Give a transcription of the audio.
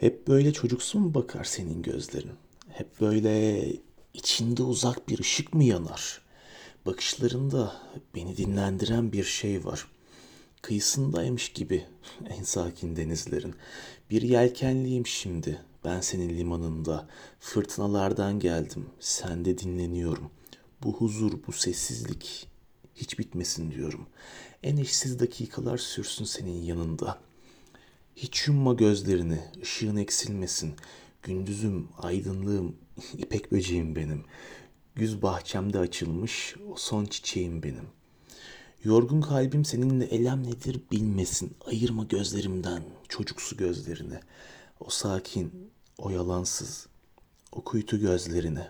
Hep böyle çocuksu mu bakar senin gözlerin? Hep böyle içinde uzak bir ışık mı yanar? Bakışlarında beni dinlendiren bir şey var. Kıyısındaymış gibi en sakin denizlerin. Bir yelkenliyim şimdi. Ben senin limanında. Fırtınalardan geldim. Sende dinleniyorum. Bu huzur, bu sessizlik hiç bitmesin diyorum. En eşsiz dakikalar sürsün senin yanında. Hiç yumma gözlerini, ışığın eksilmesin. Gündüzüm, aydınlığım, ipek böceğim benim. Güz bahçemde açılmış o son çiçeğim benim. Yorgun kalbim seninle elem nedir bilmesin. Ayırma gözlerimden çocuksu gözlerini. O sakin, o yalansız, o kuytu gözlerini.